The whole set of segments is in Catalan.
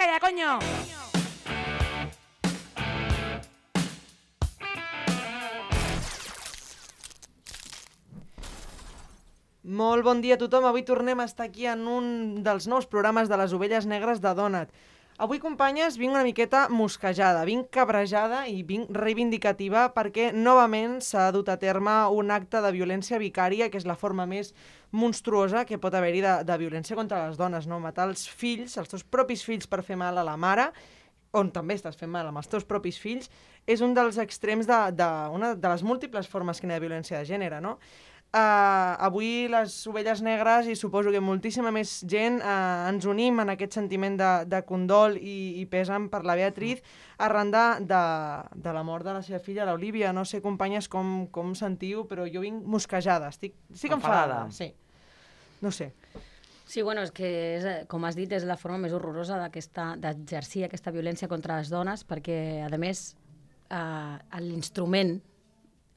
Vizcaya, coño! Molt bon dia a tothom. Avui tornem a estar aquí en un dels nous programes de les ovelles negres de Donat. Avui, companyes, vinc una miqueta mosquejada, vinc cabrejada i vinc reivindicativa perquè novament s'ha dut a terme un acte de violència vicària, que és la forma més monstruosa que pot haver-hi de, de violència contra les dones, no? Matar els fills, els teus propis fills per fer mal a la mare, on també estàs fent mal amb els teus propis fills, és un dels extrems de, de, una de les múltiples formes que hi ha de violència de gènere, no? Uh, avui les ovelles negres i suposo que moltíssima més gent uh, ens unim en aquest sentiment de, de condol i, i pesen per la Beatriz arran de, de, de la mort de la seva filla, l'Olivia. No sé, companyes, com, com sentiu, però jo vinc mosquejada, estic, estic enfadada. Enfadada. Sí. No sé. Sí, bueno, és que, és, eh, com has dit, és la forma més horrorosa d'aquesta- d'exercir aquesta violència contra les dones, perquè, a més, eh, l'instrument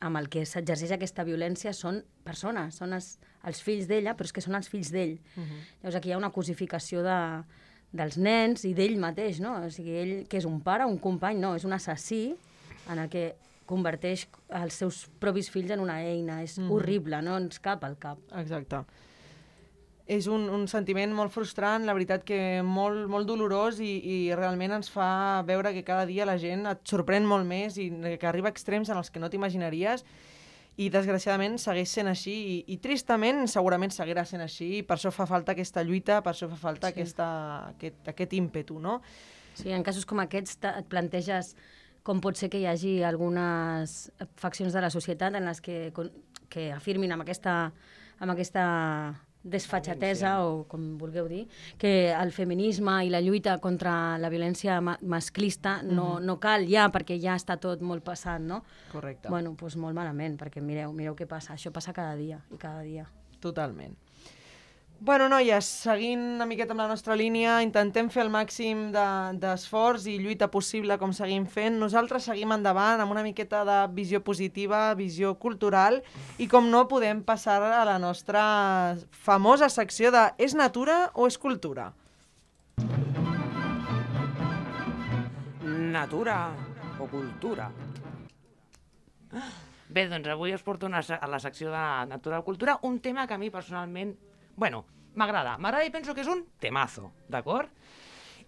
amb el que s'exerceix aquesta violència són persones, són els, els fills d'ella, però és que són els fills d'ell. Uh -huh. Llavors aquí hi ha una cosificació de, dels nens i d'ell mateix, no? O sigui, ell, que és un pare, un company, no, és un assassí en el que converteix els seus propis fills en una eina. És uh -huh. horrible, no ens cap al cap. Exacte. És un, un sentiment molt frustrant, la veritat que molt, molt dolorós i, i realment ens fa veure que cada dia la gent et sorprèn molt més i que arriba a extrems en els que no t'imaginaries i desgraciadament segueix sent així i, i tristament segurament seguirà sent així i per això fa falta aquesta lluita, per això fa falta Sí. aquesta, aquest, aquest ímpetu, no? Sí, en casos com aquests et planteges com pot ser que hi hagi algunes faccions de la societat en les que, que afirmin amb aquesta, amb aquesta desfatxatesa, o com vulgueu dir, que el feminisme i la lluita contra la violència ma masclista no, no cal ja, perquè ja està tot molt passat, no? Correcte. Bueno, doncs molt malament, perquè mireu, mireu què passa. Això passa cada dia i cada dia. Totalment. Bueno, noies, seguint una miqueta amb la nostra línia, intentem fer el màxim de- d'esforç i lluita possible com seguim fent. Nosaltres seguim endavant amb una miqueta de visió positiva, visió cultural i com no podem passar a la nostra famosa secció de és natura o és cultura? Natura o cultura. Bé, doncs avui us porto una, a la secció de Natura o Cultura un tema que a mi personalment, bueno, m'agrada. M'agrada i penso que és un temazo, d'acord?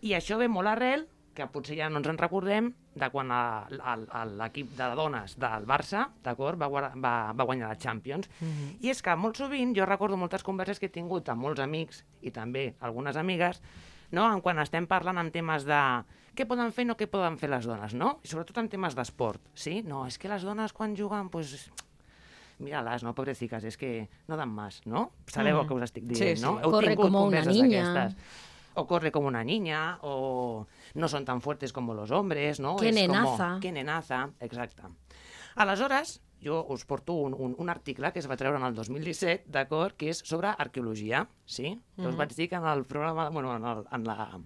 I això ve molt arrel, que potser ja no ens en recordem, de quan l'equip de dones del Barça, d'acord, va, va, va guanyar la Champions. I és que molt sovint jo recordo moltes converses que he tingut amb molts amics i també algunes amigues no? en quan estem parlant en temes de què poden fer i no què poden fer les dones, no? I sobretot en temes d'esport, sí? No, és que les dones quan juguen, pues, mira-les, no, pobreciques, és que no dan más, no? Sabeu Mhm. el que us estic Sí, dient, sí. no? Heu Corre tingut como una niña. O corre como una niña, o no son tan fuertes como los hombres, no? És nenaza. Com, que nenaza, exacte. Aleshores, jo us porto un, un, un article que es va treure en el 2017, d'acord, que és sobre arqueologia, sí? Mm Us vaig dir que en el programa, bueno, en, el, en la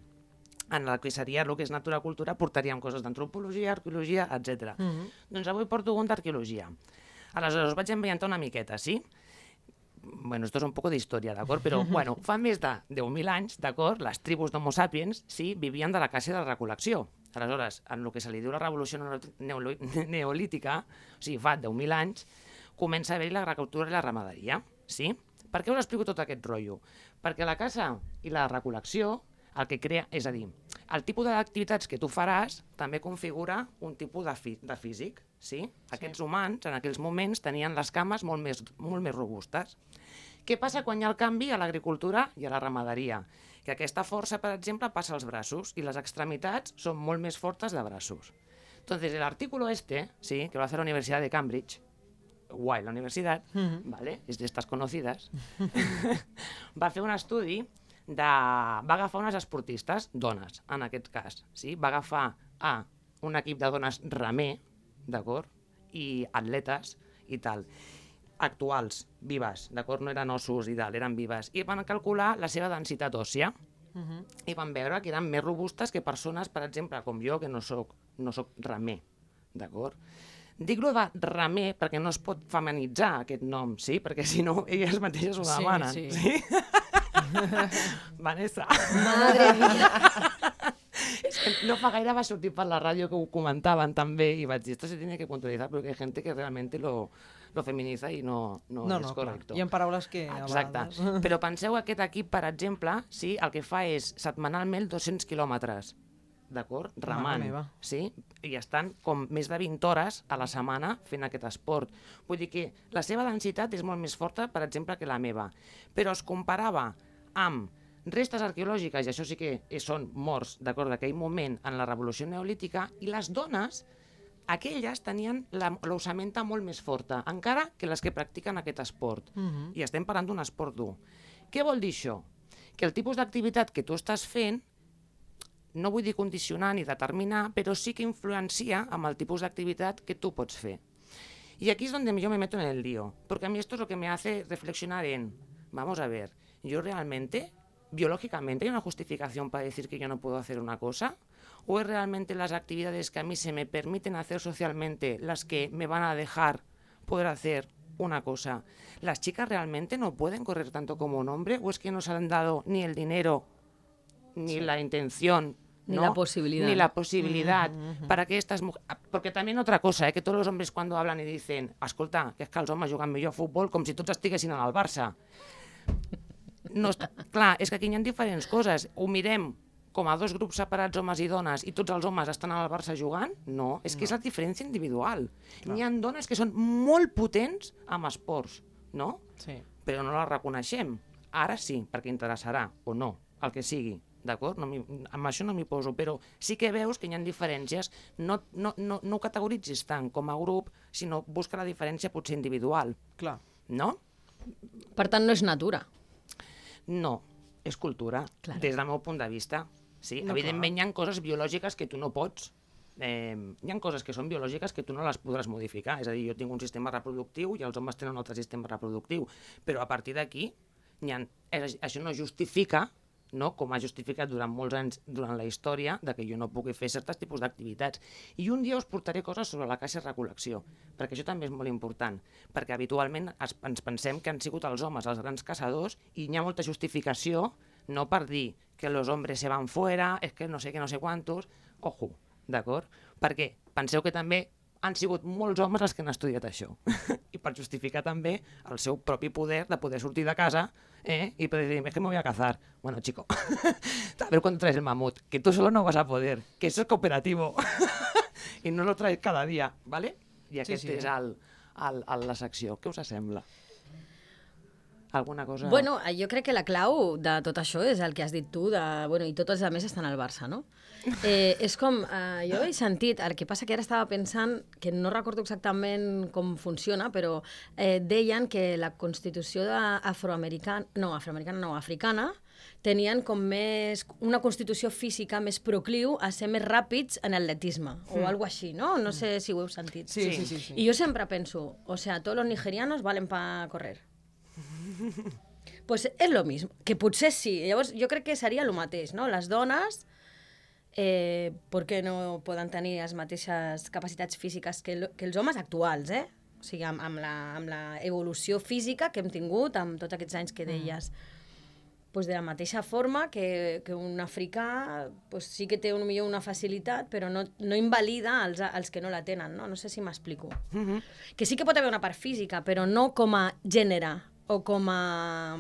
en el que seria el que és natura cultura portaríem coses d'antropologia, arqueologia, etc. Mm -hmm. Doncs avui porto un d'arqueologia. Aleshores, us vaig ambientar una miqueta, sí? Bueno, esto es un poco de historia, d'acord? Però, bueno, fa més de 10.000 anys, d'acord, les tribus d'Homo sapiens, sí, vivien de la caça i de la recol·lecció. Aleshores, en el que se li diu la revolució neolítica, o sigui, fa 10.000 anys, comença a haver-hi l'agricultura i la ramaderia, sí? Per què us explico tot aquest rotllo? Perquè la caça i la recol·lecció el que crea, és a dir, el tipus d'activitats que tu faràs també configura un tipus de, fi, de físic, sí? Aquests humans en aquells moments tenien les cames molt més, molt més robustes. Què passa quan hi ha el canvi a l'agricultura i a la ramaderia? Que aquesta força, per exemple, passa als braços i les extremitats són molt més fortes de braços. Entonces, el artículo este, sí, que lo hace la Universidad de Cambridge, guay la universitat, ¿vale? es de estas conocidas, va fer un estudi de... va agafar unes esportistes, dones, en aquest cas, sí? va agafar a un equip de dones remer, d'acord? I atletes i tal actuals, vives, d'acord? No eren ossos i tal, eren vives. I van calcular la seva densitat òssia i van veure que eren més robustes que persones, per exemple, com jo, que no sóc, no sóc remer, d'acord? Dic-lo de remer perquè no es pot feminitzar aquest nom, sí? Perquè si no, elles mateixes ho Sí, demanen. sí. sí? Vanessa. Madre mía. no fa gaire va sortir per la ràdio que ho comentaven també i vaig dir, esto se tiene que puntualizar porque hay gente que realmente lo, lo feminiza i no, no, No, no, clar. correcto. Hi ha paraules que... Exacte. vegades- Però penseu que aquest equip, per exemple, sí, el que fa és setmanalment 200 quilòmetres, d'acord? Remant, sí? I estan com més de 20 hores a la setmana fent aquest esport. Vull dir que la seva densitat és molt més forta, per exemple, que la meva. Però es comparava amb restes arqueològiques, i això sí que són morts, d'acord, d'aquell moment en la revolució neolítica, i les dones aquelles tenien la- l'osamenta molt més forta, encara que les que practiquen aquest esport. Mhm. I estem parlant d'un esport dur. Què vol dir això? Que el tipus d'activitat que tu estàs fent, no vull dir condicionar ni determinar, però sí que influencia amb el tipus d'activitat que tu pots fer. Y aquí es donde yo me meto en el lío, porque a mí esto es lo que me hace reflexionar en, vamos a ver, yo realmente, biológicamente, hay una justificación para decir que yo no puedo hacer una cosa, o es realmente las actividades que a mí se me permiten hacer socialmente las que me van a dejar poder hacer una cosa. ¿Las chicas realmente no pueden correr tanto como un hombre, o es que no se han dado ni el dinero, ni la intención, Ni ¿no? la posibilidad. Ni la posibilidad para que estas mujeres... Porque también otra cosa, eh, que todos los hombres cuando hablan y dicen escolta, que és que els homes juguen millor a futbol com si tots estiguessin en el Barça. No, està- clar, és que aquí hi ha diferents coses. Ho mirem com a dos grups separats, homes i dones, i tots els homes estan al Barça jugant? No, és que és la diferència individual. N'hi ha dones que són molt potents amb esports, no? Sí. però no la reconeixem. Ara sí, perquè interessarà, o no, el que sigui, d'acord? No amb això no m'hi poso, però sí que veus que hi ha diferències. No, no, no, no ho categoritzis tant com a grup, sinó busca la diferència potser individual, Clar. no? Per tant, no és natura. No, és cultura, Claro. des del meu punt de vista. Sí, No, evidentment hi ha coses biològiques que tu no pots. Eh, hi ha coses que són biològiques que tu no les podràs modificar. És a dir, jo tinc un sistema reproductiu i els homes tenen un altre sistema reproductiu. Però a partir d'aquí, ha- això no justifica no? com ha justificat durant molts anys durant la història de que jo no pugui fer certs tipus d'activitats. I un dia us portaré coses sobre la caixa de recol·lecció, perquè això també és molt important, perquè habitualment es, ens pensem que han sigut els homes els grans caçadors i hi ha molta justificació no per dir que els homes se van fuera, és que no sé què, no sé quantos, ojo, d'acord? Perquè penseu que també han sigut molts homes els que han estudiat això. I per justificar també el seu propi poder de poder sortir de casa ¿eh? y poder decir, es que me voy a cazar. Bueno, chico, a ver cuándo traes el mamut, que tú solo no vas a poder, que eso es cooperativo. y no lo traes cada dia, ¿vale? I aquest sí. sí, és el, el, el, la secció. Què us sembla? Alguna cosa... Bueno, eh, jo crec que la clau de tot això és el que has dit tu, de, bueno, i tots els altres estan al Barça, no? Eh, és com, eh, jo he sentit, el que passa que ara estava pensant, que no recordo exactament com funciona, però eh, deien que la Constitució afroamericana, no, afroamericana no, africana, tenien com més, una constitució física més procliu a ser més ràpids en atletisme, o algo així, no? No sé si ho heu sentit. Sí, sí, Sí. sí. sí, Y yo siempre pienso, o sea, todos los nigerianos valen para correr. pues és lo mismo, que potser sí. Llavors, jo crec que seria el mateix, no? Les dones, eh, per què no poden tenir les mateixes capacitats físiques que, el, que els homes actuals, eh? O sigui, amb, amb, la, amb la evolució física que hem tingut amb tots aquests anys que deies. pues de la mateixa forma que, que un africà pues sí que té un, millor una facilitat, però no, no invalida els, els que no la tenen, no? No sé si m'explico. Mhm. Que sí que pot haver una part física, però no com a gènere o com a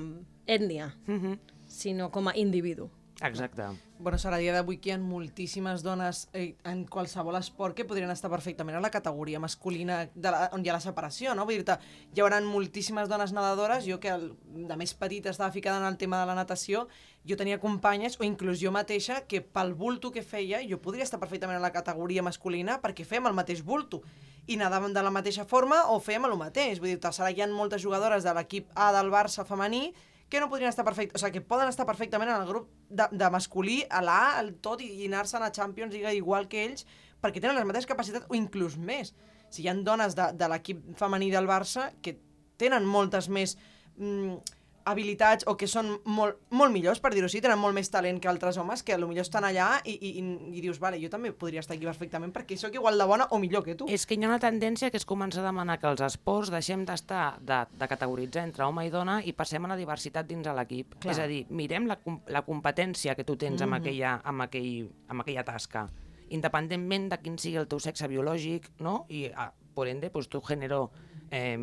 ètnia, Mhm. sinó com a individu. Exacte. Bueno, serà a dia d'avui que hi ha moltíssimes dones eh, en qualsevol esport que podrien estar perfectament a la categoria masculina de la, on hi ha la separació, no? Vull dir-te, hi haurà moltíssimes dones nedadores, jo que el, de més petita estava ficada en el tema de la natació, jo tenia companyes, o inclús jo mateixa, que pel bulto que feia, jo podria estar perfectament a la categoria masculina perquè fèiem el mateix bulto i nedàvem de la mateixa forma o fèiem el mateix. Vull dir-te, serà hi ha moltes jugadores de l'equip A del Barça femení que no podrien estar perfect... o sigui, que poden estar perfectament en el grup de, de masculí, a l'A, al tot, i, i anar-se'n a Champions League igual que ells, perquè tenen les mateixes capacitats, o inclús més. Si hi ha dones de, de l'equip femení del Barça que tenen moltes més mm, habilitats o que són molt, molt millors, per dir-ho així, tenen molt més talent que altres homes que potser estan allà i, i, i, dius, vale, jo també podria estar aquí perfectament perquè sóc igual de bona o millor que tu. És que hi ha una tendència que és començar a demanar que els esports deixem d'estar de, de categoritzar entre home i dona i passem a la diversitat dins de l'equip. És a dir, mirem la, la competència que tu tens amb, aquella, amb, aquell, amb aquella tasca, independentment de quin sigui el teu sexe biològic, no? I, ah, por ende, pues, tu género... Eh,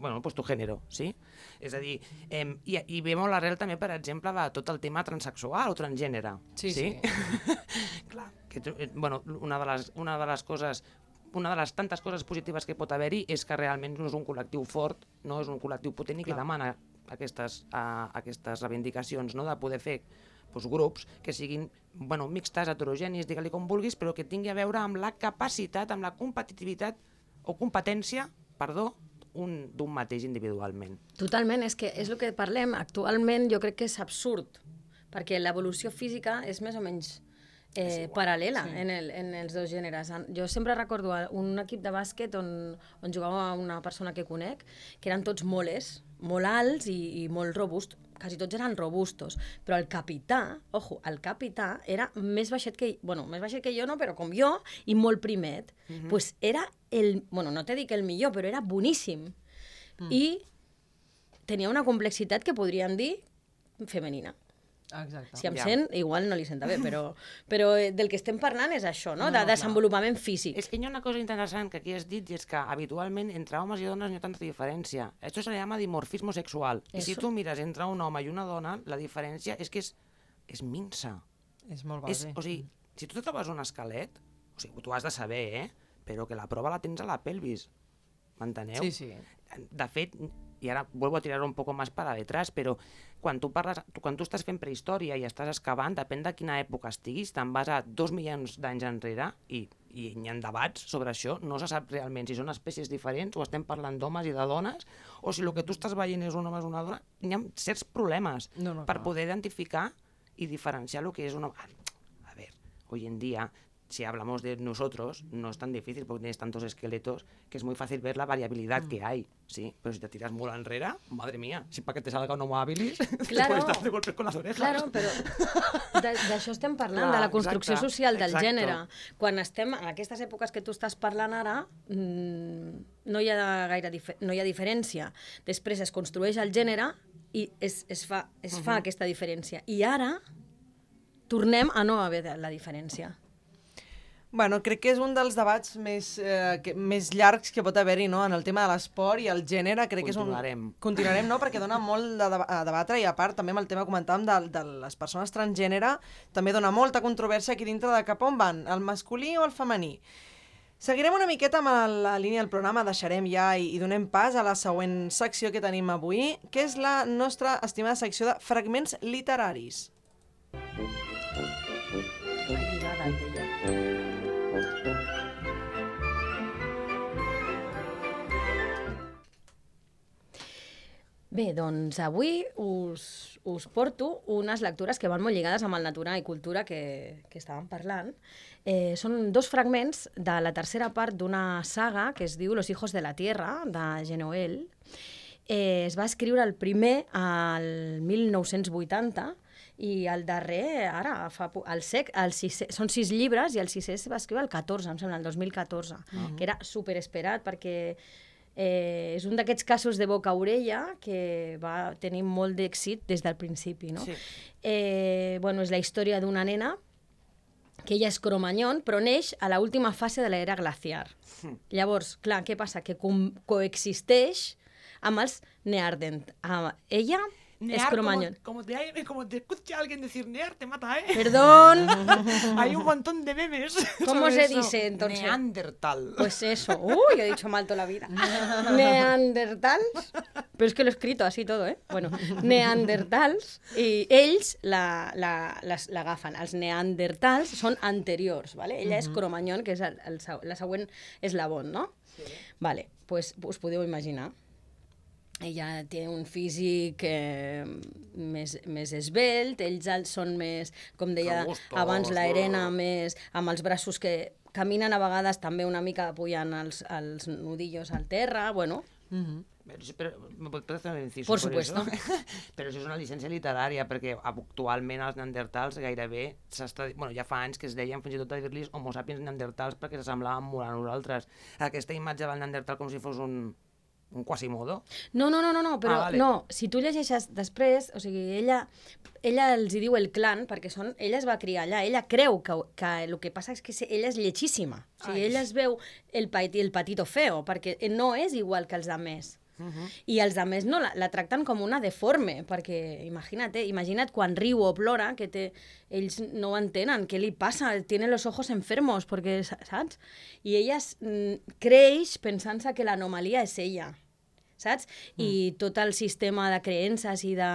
bueno, pues tu género, sí? És a dir, eh, i, i ve molt arrel també, per exemple, de tot el tema transexual o transgènere. Sí, sí. Clar, que, eh, bueno, una de, les, una de les coses una de les tantes coses positives que pot haver-hi és que realment no és un col·lectiu fort, no és un col·lectiu potent i que demana aquestes, uh, aquestes reivindicacions, no? de poder fer doncs, grups que siguin bueno, mixtes, heterogenis, digue-li com vulguis, però que tingui a veure amb la capacitat, amb la competitivitat o competència, perdó, un d'un mateix individualment. Totalment, és que és el que parlem. Actualment jo crec que és absurd, perquè l'evolució física és més o menys eh, paral·lela sí. en, el, en els dos gèneres. Jo sempre recordo un equip de bàsquet on, on jugava una persona que conec, que eren tots moles, molt alts i, i molt robust, quasi tots eren robustos, però el capità, ojo, el capità era més baixet que, bueno, més baixet que jo no, però com jo, i molt primet. Mm -hmm. pues era el, bueno, no te dic el millor, però era boníssim. Mm. I tenia una complexitat que podríem dir femenina. Exacte. Si em Ja. sent, igual no li senta bé, però, però eh, del que estem parlant és això, no? No, de no, clar. desenvolupament físic. Es que hi ha una cosa interessant que aquí has dit i és que habitualment entre homes i dones no hi ha tanta diferència. Esto se le llama dimorfismo sexual. I si Eso. tu mires entre un home i una dona, la diferència és que és, és minsa. És molt És, base. o sigui, si tu te trobes un esquelet, o sigui, tu has de saber, eh? Però que la prova la tens a la pelvis. M'enteneu? Sí, sí. De fet, i ara vuelvo a tirar un poco más para detrás, però quan tu, parles, tu, quan tu estàs fent prehistòria i estàs excavant, depèn de quina època estiguis, te'n vas a dos milions d'anys enrere i, i hi ha debats sobre això, no se sap realment si són espècies diferents o estem parlant d'homes i de dones, o si el que tu estàs veient és un home o una dona, hi ha certs problemes No, no, per clar. poder identificar i diferenciar el que és un home. A ver, hoy en día si hablamos de nosotros, no es tan difícil porque tienes tantos esqueletos que es muy fácil ver la variabilidad que hay, ¿sí? Pero si te tiras muy enrera, madre mía, si para que te salga un homo habilis, te Claro. puedes dar de golpes con las orejas. Claro, però d'això estem parlant, Clar, de la construcció exacte, social del exacte. gènere. Quan estem en aquestes èpoques que tu estàs parlant ara, mm, no hi ha gaire no hi ha diferència. Després es construeix el gènere i es, es fa, es fa aquesta diferència. I ara tornem a no haver la diferència. Bueno, crec que és un dels debats més, eh, que, més llargs que pot haver-hi no? en el tema de l'esport i el gènere. Crec que és un... Continuarem. Continuarem, no? Perquè dona molt de deba a debatre i a part també amb el tema que comentàvem de, de les persones transgènere també dona molta controvèrsia aquí dintre de cap on van, el masculí o el femení. Seguirem una miqueta amb la línia del programa, deixarem ja i, i donem pas a la següent secció que tenim avui, que és la nostra estimada secció de fragments literaris. Lligada, Bé, doncs avui us, us porto unes lectures que van molt lligades amb el natura i cultura que, que estàvem parlant. Eh, són dos fragments de la tercera part d'una saga que es diu Los hijos de la tierra, de Genoel. Eh, es va escriure el primer al 1980 i el darrer, ara, fa, el sec, el sisè, són sis llibres i el sisè es va escriure el 14, em sembla, el 2014, que era superesperat perquè eh, és un d'aquests casos de boca a orella que va tenir molt d'èxit des del principi, no? Sí. Eh, bueno, és la història d'una nena que ella és cromanyon, però neix a la última fase de l'era glaciar. Llavors, clar, què passa? Que com coexisteix amb els neardent. Amb ella Near, cromanyon. como, como, te, como te escucha alguien decir Near, te mata, ¿eh? Perdón, Hay un montón de memes. ¿Cómo se eso. dice, entonces? Neandertal. pues eso. Uy, yo he dicho mal toda la vida. Neandertals, pero es que lo he escrito así todo, ¿eh? Bueno, neandertals, i ells la, la, l'agafen. Els neandertals són anteriors, ¿vale? Ella és cromanyon, que és el, la següent eslabón, no? Sí. Vale, pues us podeu imaginar. Ella té un físic eh, més, més esvelt, ells són més, com deia abans la Irene, més amb els braços que caminen a vegades també una mica apoyant els, els nudillos al terra, bueno, Mm -hmm. Pero, pero, ¿Me puedes hacer un inciso Por supuesto. Eso? però això és una llicència literària, perquè actualment els neandertals gairebé s'està... Bueno, ja fa anys que es deien fins i tot de dir-los homo sapiens neandertals perquè s'assemblaven molt a nosaltres. Aquesta imatge del neandertal com si fos un, un quasimodo. No, no, no, no, no però Ah, vale. no, si tu llegeixes després, o sigui, ella, ella els hi diu el clan, perquè són, ella es va criar allà, ella creu que, que el que passa és que ella és lletjíssima. O sigui, Ai. ella es veu el, petit, el patito feo, perquè no és igual que els altres. Uh -huh. I els altres no, la, la tracten com una deforme, perquè imagina't, eh, imagina't quan riu o plora, que té, ells no ho entenen, què li passa, tiene los ojos enfermos, perquè, saps? I ella mm, creix pensant-se que l'anomalia és ella, saps? I tot el sistema de creences i de,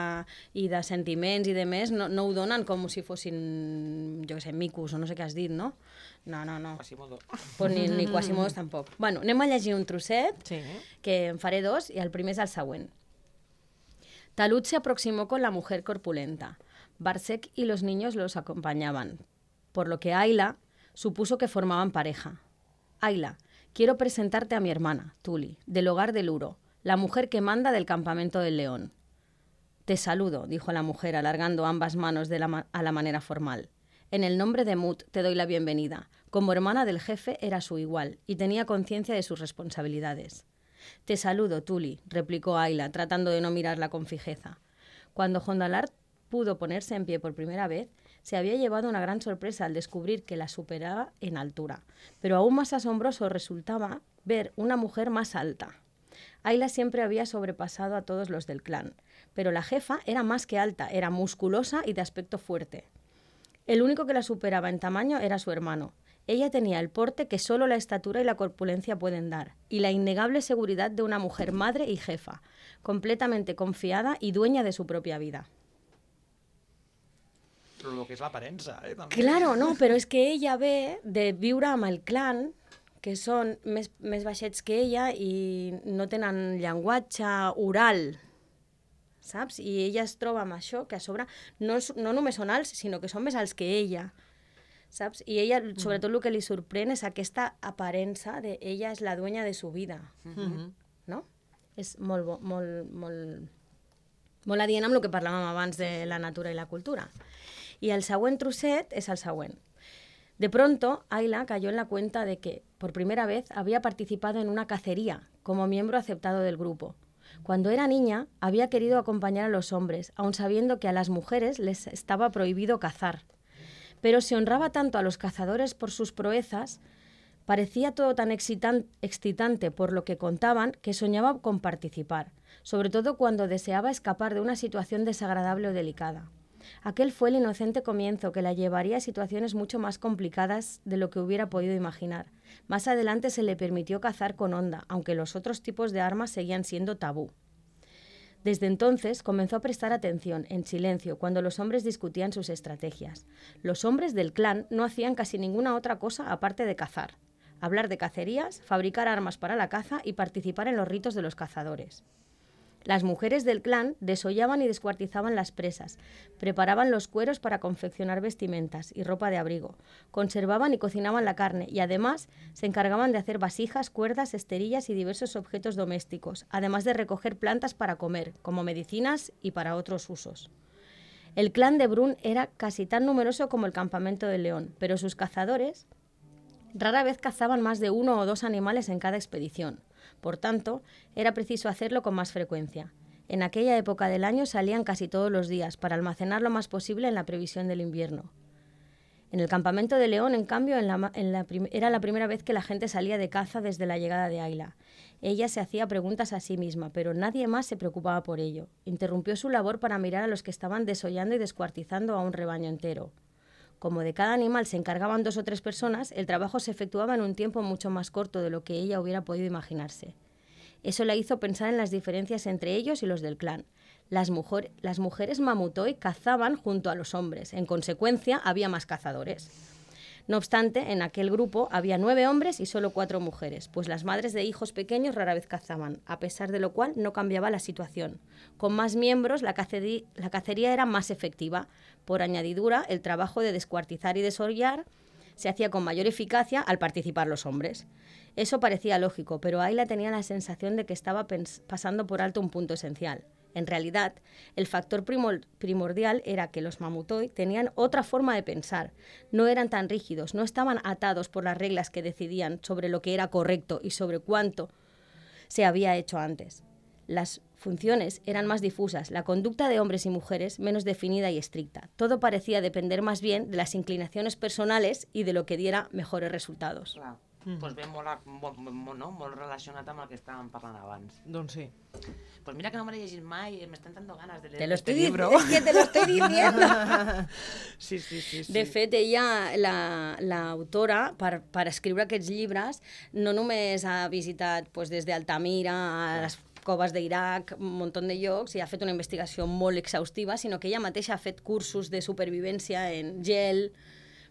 i de sentiments i de més no, no ho donen com si fossin, jo què sé, micos o no sé què has dit, no? No, no, no. Quasimodo. Pues ni, ni quasimodos tampoc. Bueno, anem a llegir un trosset Sí. que en faré dos y el primer es el següent. Talud se aproximó con la mujer corpulenta. Barsek y los niños los acompañaban, por lo que Ayla supuso que formaban pareja. Ayla, quiero presentarte a mi hermana, Tuli, del hogar del Uro, la mujer que manda del campamento del león. Te saludo, dijo la mujer, alargando ambas manos la a la manera formal. En el nombre de Mut te doy la bienvenida. Como hermana del jefe era su igual y tenía conciencia de sus responsabilidades. Te saludo, Tuli, replicó Ayla, tratando de no mirarla con fijeza. Cuando Jondalar pudo ponerse en pie por primera vez, se había llevado una gran sorpresa al descubrir que la superaba en altura. Pero aún más asombroso resultaba ver una mujer más alta. Ayla siempre había sobrepasado a todos los del clan, pero la jefa era más que alta, era musculosa y de aspecto fuerte. El único que la superaba en tamaño era su hermano. Ella tenía el porte que solo la estatura y la corpulencia pueden dar, y la innegable seguridad de una mujer madre y jefa, completamente confiada y dueña de su propia vida. El que és l'aparença, eh? També. Claro, no, però és que ella ve de viure amb el clan, que són més, més baixets que ella i no tenen llenguatge oral, saps? I ella es troba amb això, que a sobre no, és, no només són alts, sinó que són més alts que ella, saps? I ella, sobretot, el que li sorprèn és aquesta aparença de ella és la dueña de su vida, Mhm. no? És molt, bo, molt, molt, molt adient amb el que parlàvem abans de la natura i la cultura. Y el següent trosset es el següent. De pronto, Ayla cayó en la cuenta de que, por primera vez, había participado en una cacería como miembro aceptado del grupo. Cuando era niña, había querido acompañar a los hombres, aun sabiendo que a las mujeres les estaba prohibido cazar. Pero se honraba tanto a los cazadores por sus proezas, parecía todo tan excitan- excitante por lo que contaban que soñaba con participar, sobre todo cuando deseaba escapar de una situación desagradable o delicada. Aquel fue el inocente comienzo que la llevaría a situaciones mucho más complicadas de lo que hubiera podido imaginar. Más adelante se le permitió cazar con onda, aunque los otros tipos de armas seguían siendo tabú. Desde entonces comenzó a prestar atención, en silencio, cuando los hombres discutían sus estrategias. Los hombres del clan no hacían casi ninguna otra cosa aparte de cazar, hablar de cacerías, fabricar armas para la caza y participar en los ritos de los cazadores. Las mujeres del clan desollaban y descuartizaban las presas, preparaban los cueros para confeccionar vestimentas y ropa de abrigo, conservaban y cocinaban la carne y además se encargaban de hacer vasijas, cuerdas, esterillas y diversos objetos domésticos, además de recoger plantas para comer, como medicinas y para otros usos. El clan de Brun era casi tan numeroso como el campamento del león, pero sus cazadores rara vez cazaban más de uno o dos animales en cada expedición. Por tanto, era preciso hacerlo con más frecuencia. En aquella época del año salían casi todos los días para almacenar lo más posible en la previsión del invierno. En el campamento de León, en cambio, era la primera vez que la gente salía de caza desde la llegada de Ayla. Ella se hacía preguntas a sí misma, pero nadie más se preocupaba por ello. Interrumpió su labor para mirar a los que estaban desollando y descuartizando a un rebaño entero. Como de cada animal se encargaban dos o tres personas, el trabajo se efectuaba en un tiempo mucho más corto de lo que ella hubiera podido imaginarse. Eso la hizo pensar en las diferencias entre ellos y los del clan. Las, mujer- las mujeres mamutoi cazaban junto a los hombres. En consecuencia, había más cazadores. No obstante, en aquel grupo había nueve hombres y solo cuatro mujeres, pues las madres de hijos pequeños rara vez cazaban, a pesar de lo cual no cambiaba la situación. Con más miembros, la, cacería era más efectiva. Por añadidura, el trabajo de descuartizar y desollar se hacía con mayor eficacia al participar los hombres. Eso parecía lógico, pero Ayla tenía la sensación de que estaba pasando por alto un punto esencial. En realidad, el factor primordial era que los mamutoi tenían otra forma de pensar. No eran tan rígidos, no estaban atados por las reglas que decidían sobre lo que era correcto y sobre cuánto se había hecho antes. Las funciones eran más difusas, la conducta de hombres y mujeres menos definida y estricta. Todo parecía depender más bien de las inclinaciones personales y de lo que diera mejores resultados. Mm. pues ve molt, molt, molt, no? molt relacionat amb el que estàvem parlant abans. Doncs sí. Pues mira que no me l'he llegit mai, me están dando ganas de leer te lo este estoy libro. Es que te lo estoy diciendo. sí, sí, sí, sí. De fet, ella, l'autora, la, per, per escriure aquests llibres, no només ha visitat pues, des d'Altamira a les coves d'Iraq, un munt de llocs, i ha fet una investigació molt exhaustiva, sinó que ella mateixa ha fet cursos de supervivència en gel,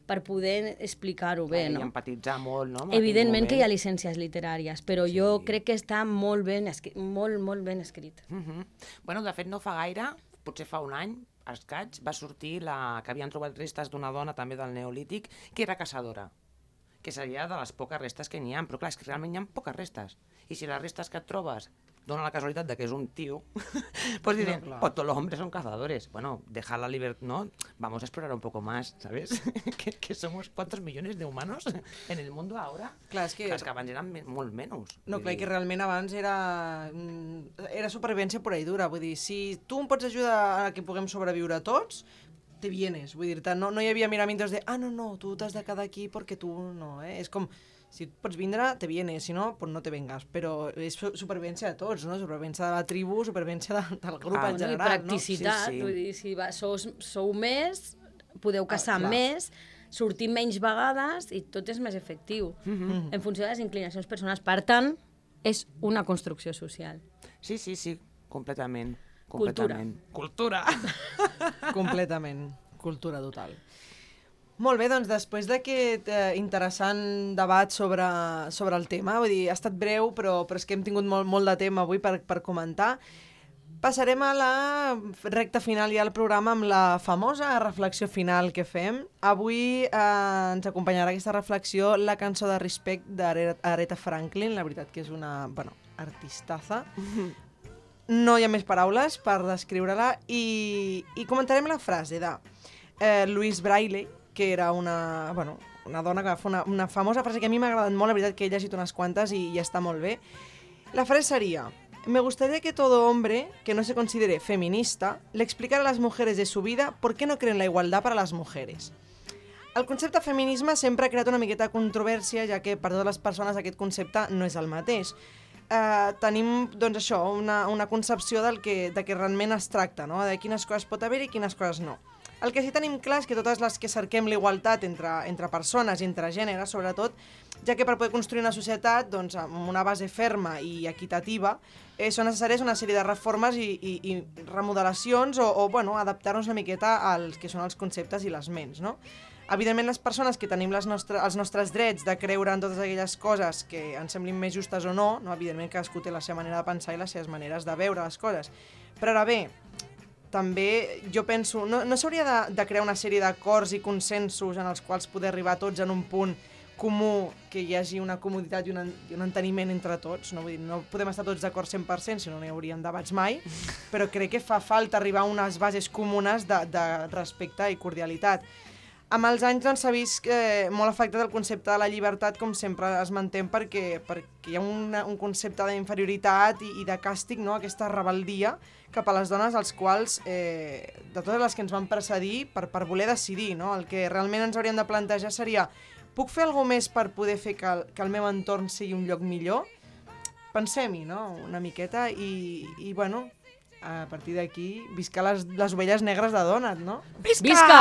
per poder explicar-ho bé, no? I empatitzar molt, no? Evidentment que hi ha llicències literàries, però sí. jo crec que està molt ben escrit, molt, molt ben escrit. Uh -huh. Bueno, de fet, no fa gaire, potser fa un any, escaig, va sortir la que havien trobat restes d'una dona també del Neolític que era caçadora que seria de les poques restes que n'hi ha, però clar, és que realment hi ha poques restes. I si les restes que et trobes dona la casualitat de que és un tío, pues dicen, no, pues todos los hombres son cazadores. Bueno, dejar la libertad, ¿no? Vamos a explorar un poco más, ¿sabes? que, que somos cuántos millones de humanos en el mundo ahora. Clar, és que... Clar, és que abans eren molt menys. No, clar, que realment abans era, era supervivència pura i dura. Vull dir, si tu em pots ajudar a que puguem sobreviure tots, te vienes. Vull dir no, no hi havia miramientos de, ah, no, no, tu t'has de quedar aquí perquè tu no, eh? És com, si pots vindre, te vienes, si no, pues no te vengas. Però és supervivència de tots, no? Supervivència de la tribu, supervivència de, del grup ah, en general, no? I practicitat, no? sí, sí. vull dir, si va, sou, sou més, podeu caçar ah, més, sortir menys vegades i tot és més efectiu, mm -hmm. en funció de les inclinacions personals. Per tant, és una construcció social. Sí, sí, sí, completament. completament. Cultura. Cultura. completament. Cultura total. Molt bé, doncs després d'aquest eh, interessant debat sobre, sobre el tema, vull dir, ha estat breu, però, però és que hem tingut molt, molt de tema avui per, per comentar, passarem a la recta final ja del programa amb la famosa reflexió final que fem. Avui eh, ens acompanyarà aquesta reflexió la cançó de Respect d'Aretha Franklin, la veritat que és una, bueno, artistaza. No hi ha més paraules per descriure-la i, i comentarem la frase de eh, Louise Braille, que era una, bueno, una dona que va fer una, una famosa frase que a mi m'ha agradat molt, la veritat que he llegit unes quantes i, i està molt bé. La frase seria, me gustaría que todo hombre que no se considere feminista le explicara a las mujeres de su vida por qué no creen la igualdad para las mujeres. El concepte feminisme sempre ha creat una miqueta controvèrsia, ja que per totes les persones aquest concepte no és el mateix. Uh, tenim, doncs això, una, una concepció del que, de que realment es tracta, no? de quines coses pot haver i quines coses no. El que sí tenim clar és que totes les que cerquem l'igualtat entre, entre persones i entre gèneres, sobretot, ja que per poder construir una societat doncs, amb una base ferma i equitativa, eh, són necessàries una sèrie de reformes i, i, i remodelacions o, o bueno, adaptar-nos una miqueta als que són els conceptes i les ments, no? Evidentment, les persones que tenim les nostre, els nostres drets de creure en totes aquelles coses que ens semblin més justes o no, no? evidentment cadascú té la seva manera de pensar i les seves maneres de veure les coses. Però ara bé, també jo penso, no, no s'hauria de, de crear una sèrie d'acords i consensos en els quals poder arribar tots en un punt comú, que hi hagi una comoditat i un, i un enteniment entre tots. No, Vull dir, no podem estar tots d'acord 100%, si no, no hi haurien debats mai, però crec que fa falta arribar a unes bases comunes de, de respecte i cordialitat. Amb els anys doncs, s'ha doncs, vist eh, molt afectat el concepte de la llibertat, com sempre es mantén, perquè, perquè hi ha una, un concepte d'inferioritat i, i de càstig, no? aquesta rebeldia cap a les dones als quals, eh, de totes les que ens van precedir, per, per voler decidir. No? El que realment ens hauríem de plantejar seria puc fer alguna més per poder fer que el, que el meu entorn sigui un lloc millor? Pensem-hi, no?, una miqueta, i, i bueno, a partir d'aquí, visca les, les ovelles negres de Donat, no? Visca! Visca!